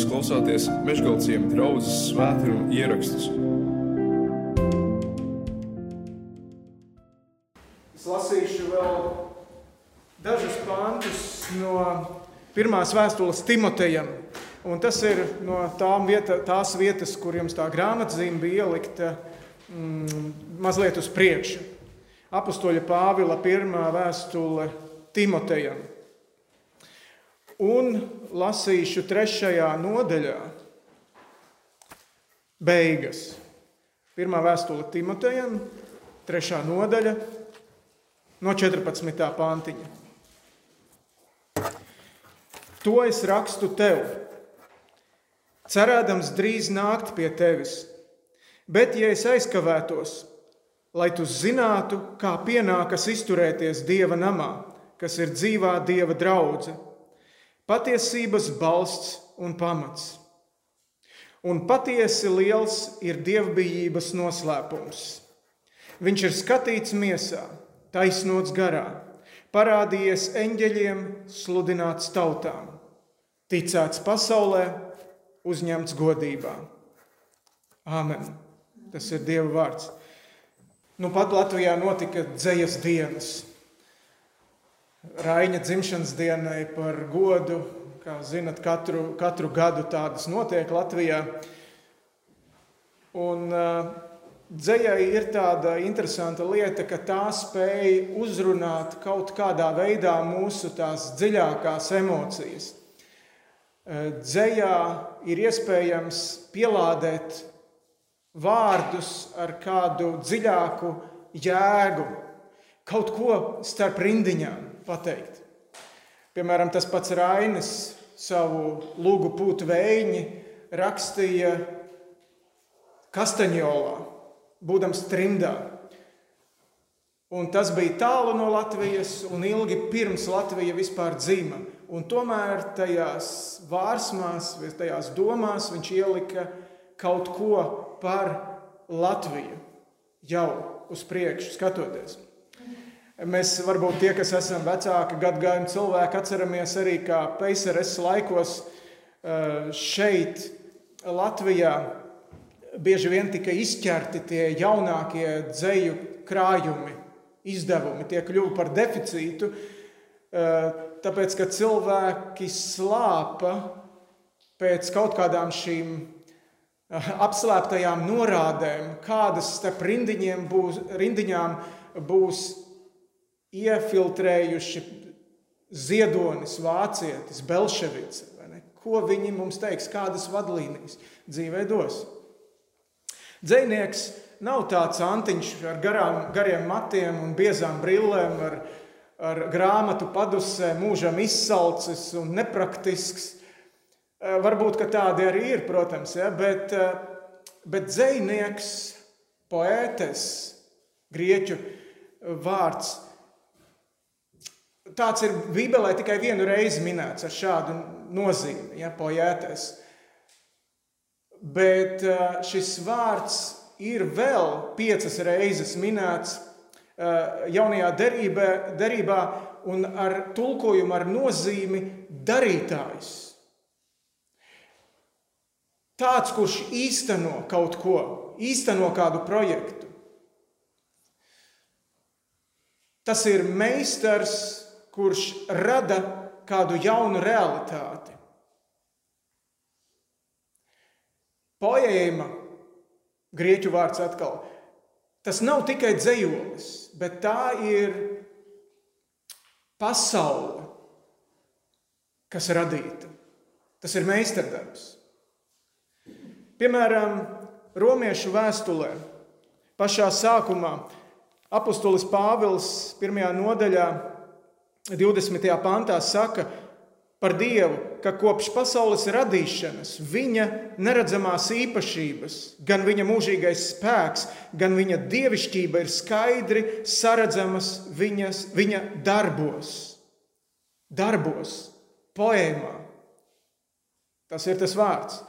Jūs klausāties Meškāļu draugas svētkrājuma ierakstus. Es lasīšu vēl dažus pantus no pirmās vēstules Timotejam. Un tas ir no vieta, tās vietas, kur jums tā grāmatzīme bija ielikta mm, mazliet uz priekšu. Apostoļa Pāvila pirmā vēstule Timotejam. Un lasīšu trešajā nodaļā, beigas. Pirmā vēstule Timotejam, trešā nodaļa, no 14. pantiņa. To es rakstu tev, cerēdams drīz nākt pie tevis. Bet, ja es aizkavētos, lai tu zinātu, kā pienākas izturēties Dieva namā, kas ir dzīvā Dieva draudzene patiesības balsts un pamats. Un patiesi liels ir dievbijības noslēpums. Viņš ir skatīts miesā, taisnots garā, parādījies eņģeļiem, sludināts tautām, ticēts pasaulē, uzņemts godībā. Āmen! Tas ir Dieva vārds. Nu, pat Latvijā notika dzējas dienas. Raina dzimšanas dienai par godu. Kā zinat, katru, katru gadu tādas notiek Latvijā. Un uh, dzējai ir tāda interesanta lieta, ka tā spēj uzrunāt kaut kādā veidā mūsu tās dziļākās emocijas. Uh, dzējā ir iespējams pielādēt vārdus ar kādu dziļāku jēgu, kaut ko starp rindiņām pateikt. Piemēram, tas pats Rainis savu lūgu pūtu vējiņu rakstīja Kastaņolā, būdams trimdā. Un tas bija tālu no Latvijas un ilgi pirms Latvija vispār dzīva. Tomēr tajās vārsmās, tajās domās viņš ielika kaut ko par Latviju jau uz priekšu skatoties. Mēs varbūt tie, kas esam vecāki gadagājumi cilvēki, atceramies arī, kā PSRS laikos eh, šeit, Latvijā, bieži vien tika izķerti tie jaunākie dzeju krājumi, izdevumi. Tie kļuva par deficītu, eh, tāpēc, ka cilvēki slāpa pēc kaut kādām šīm eh, apslēptajām norādēm, kādas starp rindiņiem būs, rindiņām būs iefiltrējuši ziedonis, vācietis, belševics. Ko viņi mums teiks, kādas vadlīnijas dzīvē dos? Dzēnieks nav tāds antiņš ar garām, gariem matiem un biezām brillēm, ar, ar grāmatu padusē, mūžam izsalcis un nepraktisks. Eh, varbūt tādi arī ir, protams, ja, bet, eh, bet dzēnieks, poētes, grieķu vārds Tāds ir Bībelē tikai vienu reizi minēts ar šādu nozīmi, ja, poētais. Bet šis vārds ir vēl piecas reizes minēts jaunajā derībā, derībā un ar tulkojumu ar nozīmi darītājs. Tāds, kurš īsteno kaut ko, īsteno kādu projektu. Tas ir meistars kurš rada kādu jaunu realitāti. Poēma, grieķu vārds atkal, tas nav tikai dzējolis, bet tā ir pasaule, kas radīta. Tas ir meistardarbs. Piemēram, Romiešu vēstulē, pašā sākumā, apustulis Pāvils pirmajā nodaļā 20. pantā saka par Dievu, ka kopš pasaules radīšanas viņa neredzamās īpašības, gan viņa mūžīgais spēks, gan viņa dievišķība ir skaidri saredzamas viņas, viņa darbos, darbos, poēmā. Tas ir tas vārds.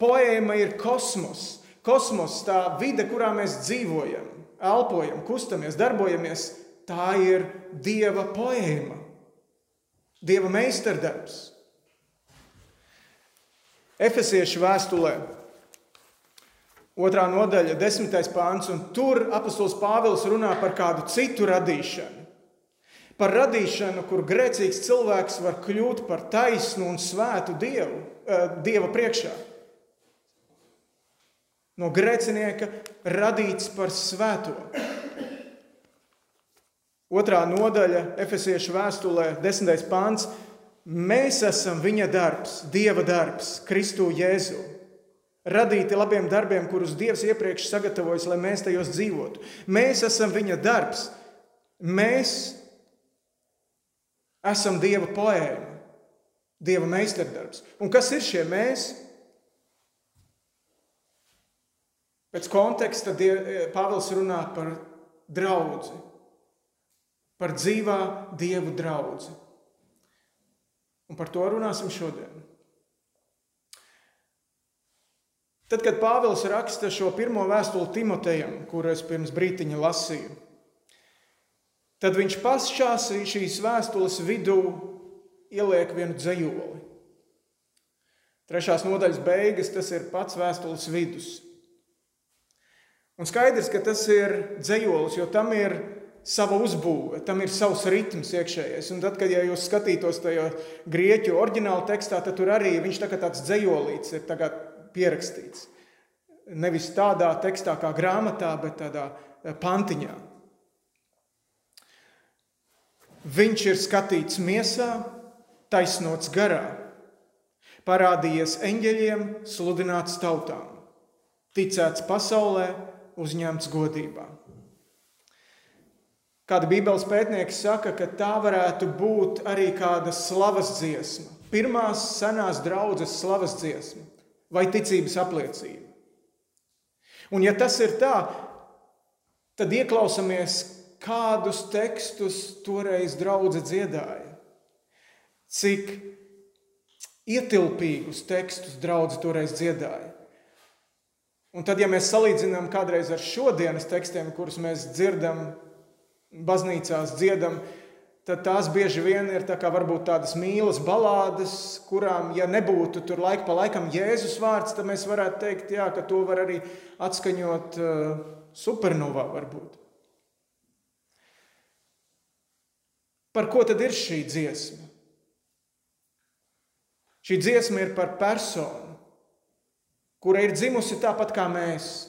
Poēma ir kosmos. Kosmos, tā vide, kurā mēs dzīvojam, elpojam, kustamies, darbojamies, tā ir dieva poēma, dieva meistardarbs. Efesiešu vēstulē, otrā nodaļa, desmitais pāns, un tur apustulis Pāvils runā par kādu citu radīšanu. Par radīšanu, kur grēcīgs cilvēks var kļūt par taisnu un svētu dievu, eh, dieva priekšā. No grēcinieka radīts par svēto. Otrā nodaļa, Efesiešu vēstulē, desmitais pāns. Mēs esam viņa darbs, Dieva darbs, Kristu Jēzu. Radīti labiem darbiem, kurus Dievs iepriekš sagatavojis, lai mēs tajos dzīvotu. Mēs esam viņa darbs. Mēs esam Dieva poēma, Dieva meistardarbs. Un kas ir šie mēs? Pēc konteksta Pāvils runā par draugu par dzīvā dievu draugu. Un par to runāsim šodien. Tad, kad Pāvils raksta šo pirmo vēstuli Timotejam, kuru es pirms brīdiņa lasīju, tad viņš pašā šīs vēstules vidū ieliek vienu dzējoli. Trešās nodaļas beigas tas ir pats vēstules vidus. Un skaidrs, ka tas ir dzējolis, jo tam ir sava uzbūve, tam ir savs ritms iekšējais. Un tad, kad ja jūs skatītos tajā grieķu oriģināla tekstā, tad tur arī viņš tā kā tāds dzējolīts ir pierakstīts. Nevis tādā tekstā kā grāmatā, bet tādā eh, pantiņā. Viņš ir skatīts miesā, taisnots garā, parādījies eņģeļiem, sludināts tautām, ticēts pasaulē, uzņemts godībā. Kāda Bībeles pētnieki saka, ka tā varētu būt arī kāda slavas dziesma, pirmās senās draudzes slavas dziesma vai ticības apliecība. Un, ja tas ir tā, tad ieklausāmies, kādus tekstus toreiz draudzene dziedāja. Cik ietilpīgus tekstus draudzene toreiz dziedāja. Un tad, ja mēs salīdzinām kādreiz ar šodienas tekstiem, kurus mēs dzirdam baznīcās dziedam, tad tās bieži vien ir tā varbūt tādas mīlas balādes, kurām, ja nebūtu tur laika pa laikam Jēzus vārds, tad mēs varētu teikt, jā, ka to var arī atskaņot uh, supernovā varbūt. Par ko tad ir šī dziesma? Šī dziesma ir par personu, kura ir dzimusi tāpat kā mēs,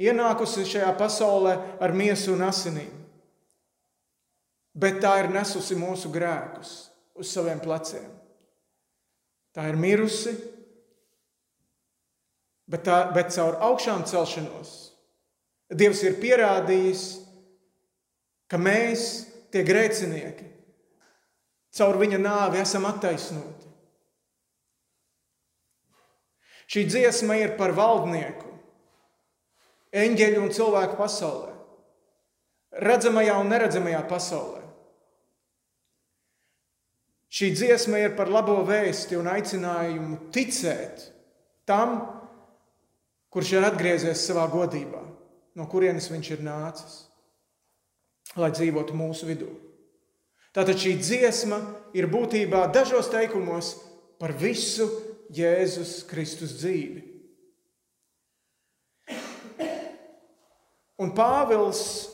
ienākusi šajā pasaulē ar miesu un asinīm bet tā ir nesusi mūsu grēkus uz saviem pleciem. Tā ir mirusi, bet, tā, bet caur augšām celšanos Dievs ir pierādījis, ka mēs, tie grēcinieki, caur viņa nāvi esam attaisnoti. Šī dziesma ir par valdnieku, eņģeļu un cilvēku pasaulē, redzamajā un neredzamajā pasaulē. Šī dziesma ir par labo vēsti un aicinājumu ticēt tam, kurš ir atgriezies savā godībā, no kurienes viņš ir nācis, lai dzīvotu mūsu vidū. Tātad šī dziesma ir būtībā dažos teikumos par visu Jēzus Kristus dzīvi. Un Pāvils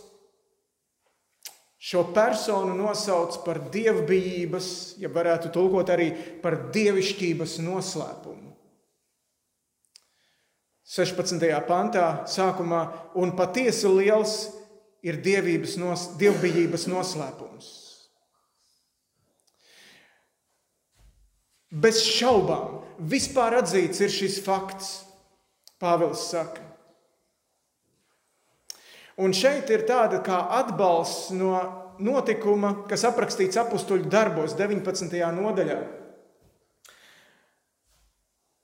Šo personu nosauc par dievbijības, ja varētu tulkot arī par dievišķības noslēpumu. 16. pantā sākumā un patiesi liels ir nos, dievbijības noslēpums. Bez šaubām, vispār atzīts ir šis fakts, Pāvils saka. Un šeit ir tāda kā atbalsts no notikuma, kas aprakstīts apakstuļu darbos, 19. nodaļā.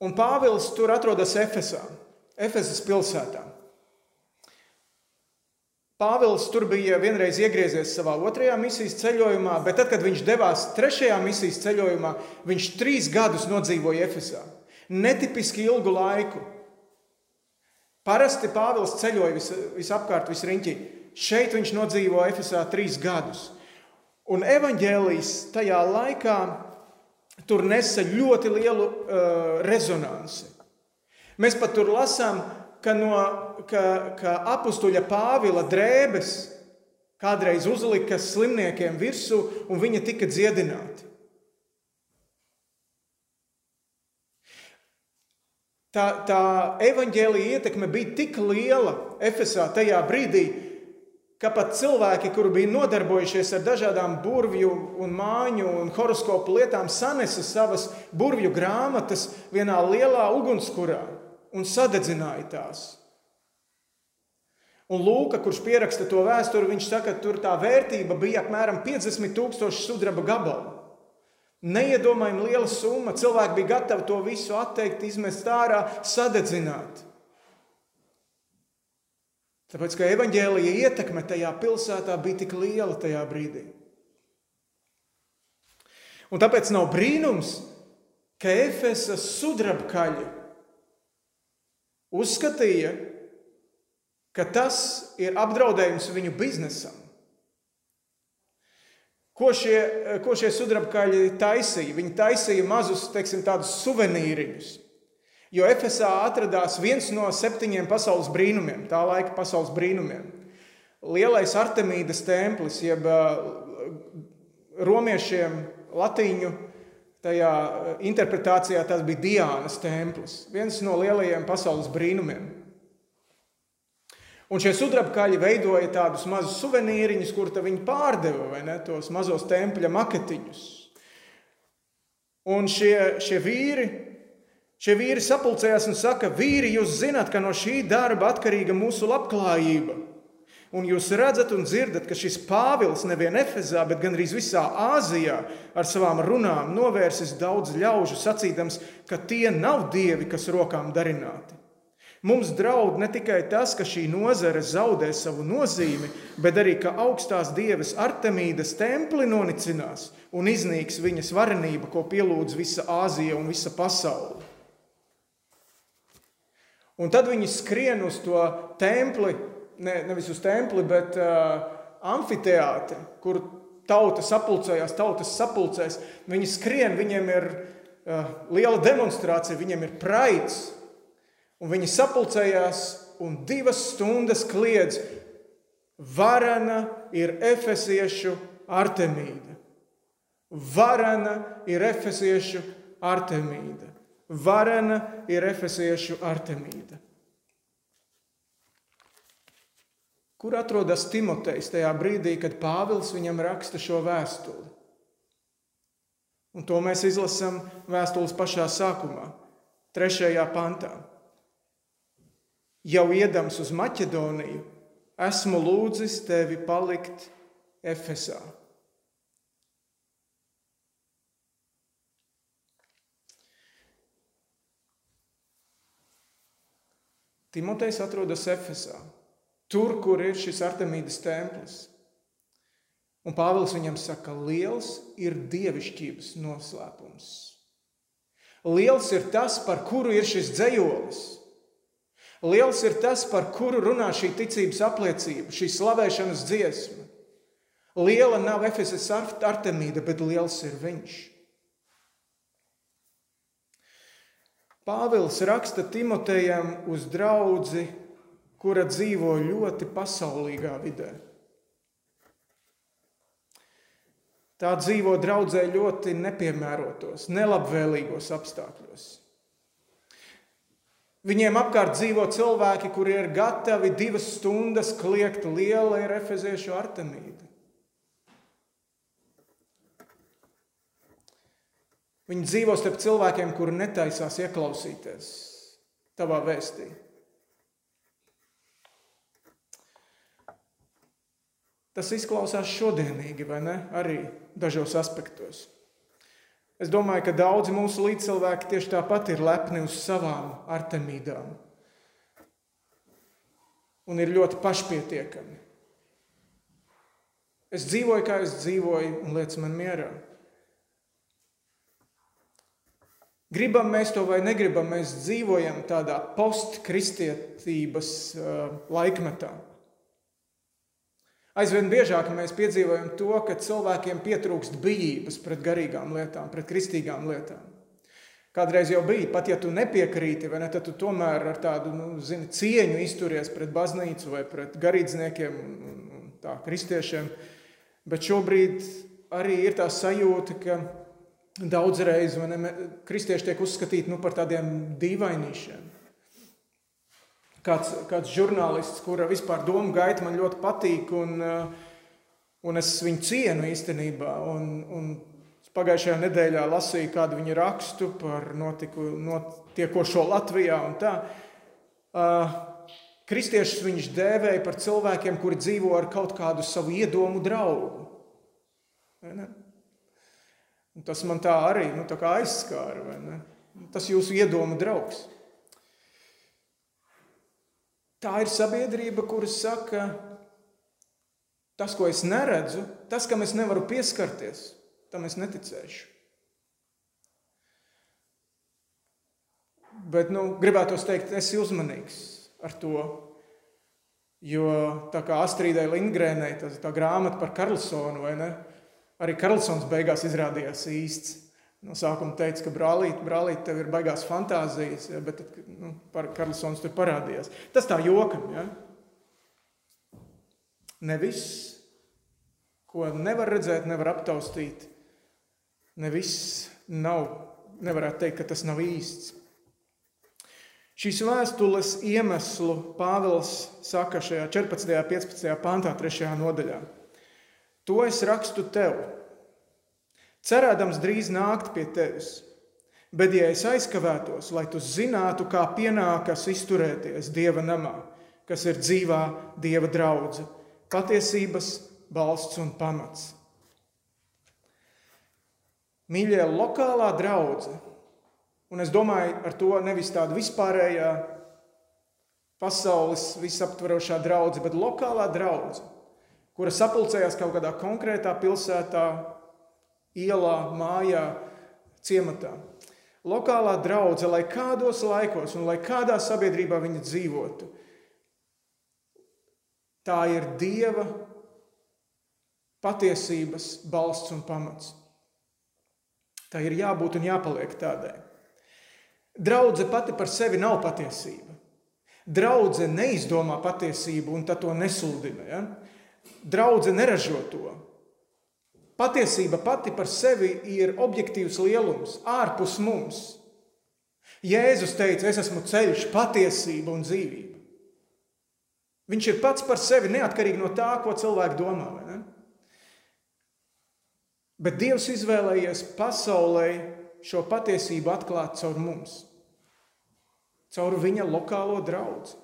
Un Pāvils tur atrodas Efesā, Efesas pilsētā. Pāvils tur bija vienreiz iegriezies savā otrajā misijas ceļojumā, bet tad, kad viņš devās trešajā misijas ceļojumā, viņš trīs gadus nodzīvoja Efesā. Netipiski ilgu laiku. Parasti Pāvils ceļoja vis, visapkārt, visriņķī. Šeit viņš nodzīvoja Efesā trīs gadus. Un evanģēlijas tajā laikā tur nesa ļoti lielu uh, rezonanci. Mēs pat tur lasām, ka, no, ka, ka apstuļa Pāvila drēbes kādreiz uzlika slimniekiem virsū, un viņi tika dziedināti. Tā, tā evaņģēlīja ietekme bija tik liela Efesā tajā brīdī, ka pat cilvēki, kuri bija nodarbojušies ar dažādām burvju, un māju un horoskopu lietām, sanesa savas burvju grāmatas vienā lielā ugunskurā un sadedzināja tās. Un Lūka, kurš pieraksta to vēsturi, viņš saka, ka tur tā vērtība bija apmēram 50 tūkstoši sudraba gabalu. Neiedomājami liela summa. Cilvēki bija gatavi to visu atteikt, izmest ārā, sadedzināt. Tāpēc, ka evaņģēlīja ietekme tajā pilsētā bija tik liela tajā brīdī. Un tāpēc nav brīnums, ka Efesas sudrabkaļi uzskatīja, ka tas ir apdraudējums viņu biznesam. Ko šie, ko šie sudrabkaļi taisīja? Viņi taisīja mazus, teiksim, tādus suvenīriņus. Jo Efesā atradās viens no septiņiem pasaules brīnumiem, tā laika pasaules brīnumiem. Lielais Artemīdas templis, jeb romiešiem latīņu tajā interpretācijā tas bija Diānas templis, viens no lielajiem pasaules brīnumiem. Un šie sudrabkaļi veidoja tādus mazus suvenīriņus, kur viņi pārdeva vai ne, tos mazos tempļa maketiņus. Un šie, šie vīri Šie vīri sapulcējās un saka, vīri, jūs zināt, ka no šī darba atkarīga mūsu labklājība. Un jūs redzat un dzirdat, ka šis Pāvils nevien Efezā, bet gan arī visā Āzijā ar savām runām novērsis daudz ļaužu, sacīdams, ka tie nav dievi, kas rokām darināti. Mums draud ne tikai tas, ka šī nozare zaudē savu nozīmi, bet arī, ka augstās dieves Artemīdas templi nonicinās un iznīks viņas varenība, ko pielūdz visa Āzija un visa pasaule. Un tad viņi skrien uz to templi, ne, nevis uz templi, bet uh, amfiteātri, kur tauta sapulcējās, tautas sapulcēs. Viņi skrien, viņiem ir uh, liela demonstrācija, viņiem ir praids. Un viņi sapulcējās un divas stundas kliedz, varana ir efesiešu Artemīda. Varana ir efesiešu Artemīda. Varena ir efesiešu Artemīda. Kur atrodas Timotejs tajā brīdī, kad Pāvils viņam raksta šo vēstuli? Un to mēs izlasām vēstules pašā sākumā, trešajā pantā. Jau iedams uz Maķedoniju, esmu lūdzis tevi palikt Efesā. Timotejs atrodas Efesā, tur, kur ir šis Artemīdas templis. Un Pāvils viņam saka, liels ir dievišķības noslēpums. Liels ir tas, par kuru ir šis dzējolis. Liels ir tas, par kuru runā šī ticības apliecība, šī slavēšanas dziesma. Liela nav Efesas Artemīda, bet liels ir viņš. Pāvils raksta Timotejam uz draugu, kura dzīvo ļoti pasaulīgā vidē. Tā dzīvo draudzē ļoti nepiemērotos, nelabvēlīgos apstākļos. Viņiem apkārt dzīvo cilvēki, kuri ir gatavi divas stundas kliegt lielu efeziešu artemīdu. Viņi dzīvo starp cilvēkiem, kuri netaisās ieklausīties tavā vēstī. Tas izklausās šodienīgi, vai ne? Arī dažos aspektos. Es domāju, ka daudzi mūsu līdzcilvēki tieši tāpat ir lepni uz savām artemīdām un ir ļoti pašpietiekami. Es dzīvoju, kā es dzīvoju, un lietas man mierā. Gribam mēs to vai negribam, mēs dzīvojam tādā postkristietības uh, laikmetā. Aizvien biežāk mēs piedzīvojam to, ka cilvēkiem pietrūkst bijības pret garīgām lietām, pret kristīgām lietām. Kādreiz jau bija, pat ja tu nepiekrīti, ne, tad tu tomēr ar tādu nu, zini, cieņu izturies pret baznīcu vai pret garīdzniekiem un, un, un tā, kristiešiem. Bet šobrīd arī ir tā sajūta, ka daudzreiz ne, kristieši tiek uzskatīti nu, par tādiem dīvainīšiem. Kāds, kāds žurnālists, kura vispār domu gaita man ļoti patīk, un, un es viņu cienu īstenībā. Un, un Pagājušajā nedēļā lasīju kādu viņa rakstu par notiku, notiekošo Latvijā. Uh, kristiešus viņš dēvēja par cilvēkiem, kuri dzīvo ar kaut kādu savu iedomu draugu. Tas man tā arī nu, tā aizskāra. Tas jūsu iedomu draugs. Tā ir sabiedrība, kuras saka, tas, ko es neredzu, tas, kam es nevaru pieskarties, tam es neticēšu. Bet nu, gribētos teikt, esi uzmanīgs ar to. Jo tā kā Astridai Lindgrēnai, tā, tā grāmata par Karlsonu, vai ne? Arī Karlsons beigās izrādījās īsts. No sākuma teica, ka brālīt, brālīt, tev ir baigās fantāzijas, ja, bet nu, par Karlsons tur parādījās. Tas tā jokam, ja? Ne viss, ko nevar redzēt, nevar aptaustīt, Ne viss nav, nevarētu teikt, ka tas nav īsts. Šīs vēstules iemeslu Pāvils saka šajā 14. un 15. pāntā, 3. nodaļā. To es rakstu tev, cerēdams drīz nākt pie tevis. Bet, ja es aizkavētos, lai tu zinātu, kā pienākas izturēties Dieva namā, kas ir dzīvā Dieva draudzene, patiesības balsts un pamats. Mīļie, lokālā draudzene, un es domāju ar to nevis tādu vispārējā pasaules visaptverošā draudzene, bet lokālā draudzene, kura sapulcējās kaut kādā konkrētā pilsētā, ielā, mājā, ciematā. Lokālā draudzene, lai kādos laikos un lai kādā sabiedrībā viņa dzīvotu, tā ir Dieva patiesības balsts un pamats. Tā ir jābūt un jāpaliek tādai. Draudze pati par sevi nav patiesība. Draudze neizdomā patiesību un to nesludina. Ja? Draudze neražo to. Patiesība pati par sevi ir objektīvs lielums, ārpus mums. Jēzus teica, es esmu ceļš, patiesība un dzīvība. Viņš ir pats par sevi neatkarīgi no tā, ko cilvēki domā. Bet Dievs izvēlējies pasaulē šo patiesību atklāt caur mums, caur viņa lokālo draugu.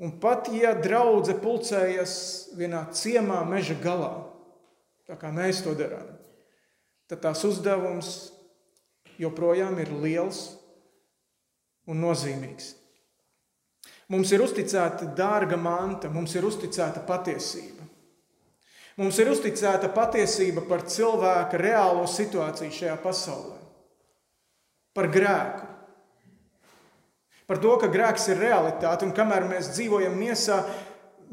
Un pat ja draudzene pulcējas vienā ciemā, meža galā, tā kā mēs to darām, tad tās uzdevums joprojām ir liels un nozīmīgs. Mums ir uzticēta dārga manta, mums ir uzticēta patiesība. Mums ir uzticēta patiesība par cilvēka reālo situāciju šajā pasaulē, par grēku. Par to, ka grēks ir realitāte un kamēr mēs dzīvojam miesā,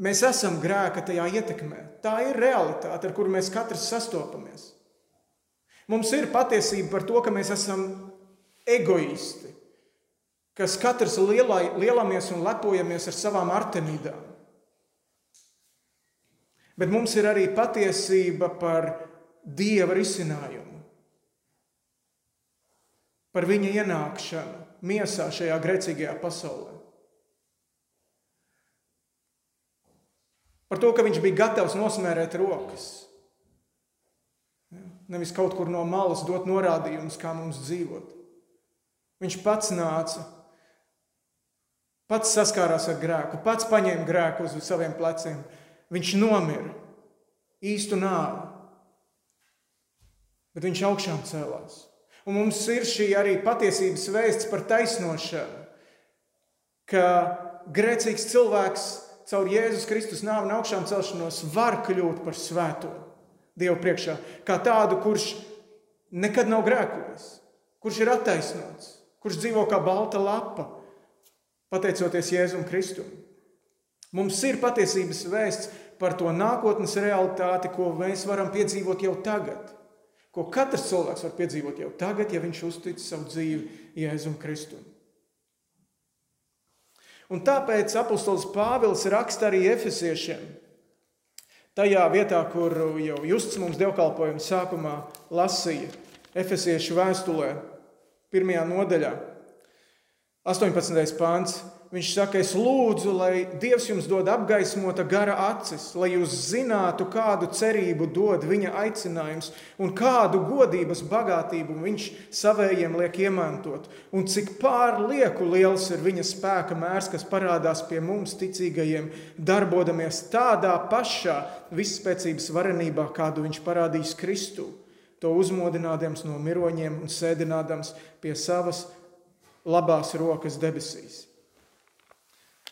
mēs esam grēka tajā ietekmē. Tā ir realitāte, ar kuru mēs katrs sastopamies. Mums ir patiesība par to, ka mēs esam egoisti, kas katrs lielai, lielamies un lepojamies ar savām artemīdām. Bet mums ir arī patiesība par Dieva risinājumu, par viņa ienākšanu miesā šajā grēcīgajā pasaulē. Par to, ka viņš bija gatavs nosmērēt rokas. Nevis kaut kur no malas dot norādījumus, kā mums dzīvot. Viņš pats nāca, pats saskārās ar grēku, pats paņēma grēku uz saviem pleciem viņš nomira īstu nāvi, bet viņš augšām cēlās. Un mums ir šī arī patiesības vēsts par taisnošanu, ka grēcīgs cilvēks caur Jēzus Kristus nāvi un augšām celšanos var kļūt par svēto Dievu priekšā, kā tādu, kurš nekad nav grēkojis, kurš ir attaisnots, kurš dzīvo kā balta lapa, pateicoties Jēzum Kristum. Mums ir patiesības vēsts par to nākotnes realitāti, ko mēs varam piedzīvot jau tagad. Ko katrs cilvēks var piedzīvot jau tagad, ja viņš uztic savu dzīvi Jēzum Kristum. Un tāpēc apustulis Pāvils raksta arī efesiešiem. Tajā vietā, kur jau Justs mums dievkalpojuma sākumā lasīja, Efesiešu vēstulē, pirmajā nodaļā, 18. pāns. Viņš saka, es lūdzu, lai Dievs jums dod apgaismota gara acis, lai jūs zinātu, kādu cerību dod viņa aicinājums un kādu godības bagātību viņš savējiem liek iemantot, un cik pārlieku liels ir viņa spēka mērs, kas parādās pie mums, ticīgajiem, darbodamies tādā pašā visspēcības varenībā, kādu viņš parādījis Kristu, to uzmodinādams no miroņiem un sēdinādams pie savas labās rokas debesīs.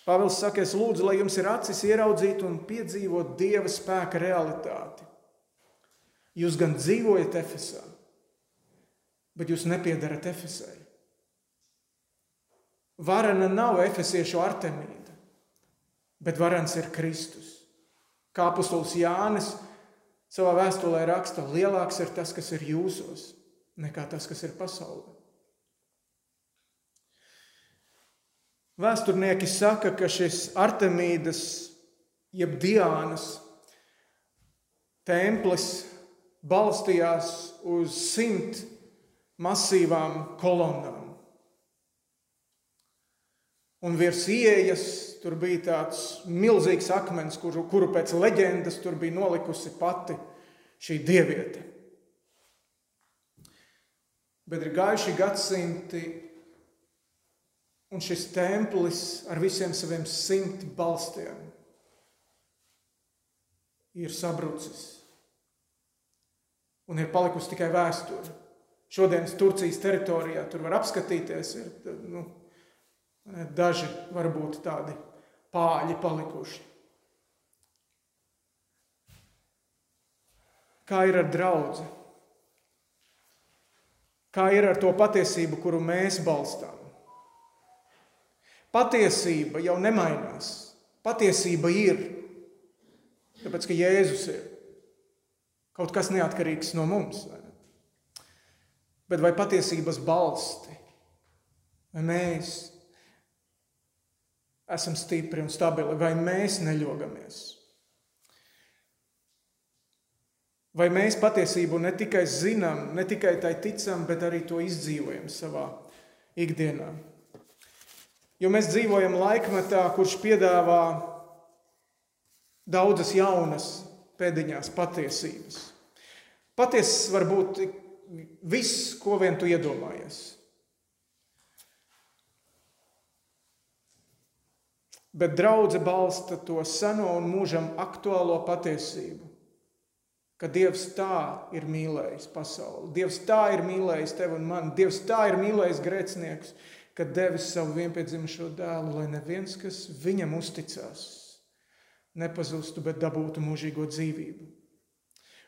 Pāvils saka, es lūdzu, lai jums ir acis ieraudzīt un piedzīvot Dieva spēka realitāti. Jūs gan dzīvojat Efesā, bet jūs nepiedarat Efesai. Varena nav efesiešu artemīda, bet varens ir Kristus. Kā apustulis Jānis savā vēstulē raksta, lielāks ir tas, kas ir jūsos, nekā tas, kas ir pasaulē. Vēsturnieki saka, ka šis Artemīdas, jeb Diānas templis balstījās uz simt masīvām kolonnām. Un virs ieejas tur bija tāds milzīgs akmens, kuru, kuru pēc leģendas tur bija nolikusi pati šī dieviete. Bet ir gājuši gadsimti, Un šis templis ar visiem saviem simt balstiem ir sabrucis. Un ir palikusi tikai vēsture. Šodienas Turcijas teritorijā tur var apskatīties, ir nu, daži varbūt tādi pāļi palikuši. Kā ir ar draugu? Kā ir ar to patiesību, kuru mēs balstām? Patiesība jau nemainās. Patiesība ir. Tāpēc, ka Jēzus ir kaut kas neatkarīgs no mums. Vai Bet vai patiesības balsti, vai mēs esam stipri un stabili, vai mēs neļogamies? Vai mēs patiesību ne tikai zinām, ne tikai tai ticam, bet arī to izdzīvojam savā ikdienā? Jo mēs dzīvojam laikmetā, kurš piedāvā daudzas jaunas pēdiņās patiesības. Patiesas var būt viss, ko vien tu iedomājies. Bet draudzene balsta to seno un mūžam aktuālo patiesību, ka Dievs tā ir mīlējis pasauli. Dievs tā ir mīlējis tevi un mani. Dievs tā ir mīlējis grēciniekus kad devis savu vienpiedzimušo dēlu, lai neviens, kas viņam uzticās, nepazustu, bet dabūtu mūžīgo dzīvību.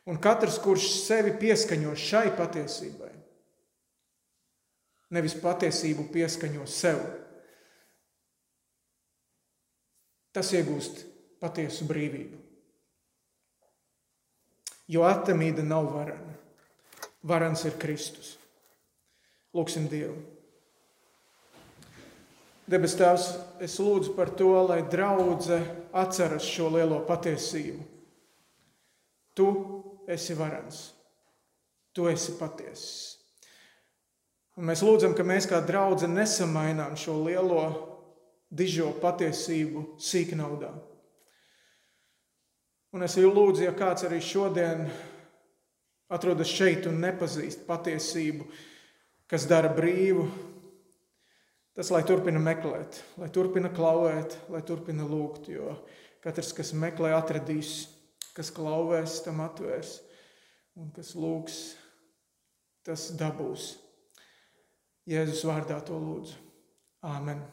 Un katrs, kurš sevi pieskaņo šai patiesībai, nevis patiesību pieskaņo sev, tas iegūst patiesu brīvību. Jo atemīda nav varena. Varens ir Kristus. Lūksim Dievu! Debes Tēvs, es lūdzu par to, lai draudzene atceras šo lielo patiesību. Tu esi varens, tu esi patiesis. Un mēs lūdzam, ka mēs kā draudzene nesamainām šo lielo dižo patiesību sīknaudā. Un es jau lūdzu, ja kāds arī šodien atrodas šeit un nepazīst patiesību, kas dara brīvu, Tas, lai turpina meklēt, lai turpina klauvēt, lai turpina lūgt, jo katrs, kas meklē, atradīs, kas klauvēs, tam atvērs, un kas lūgs, tas dabūs. Jēzus vārdā to lūdzu. Āmen!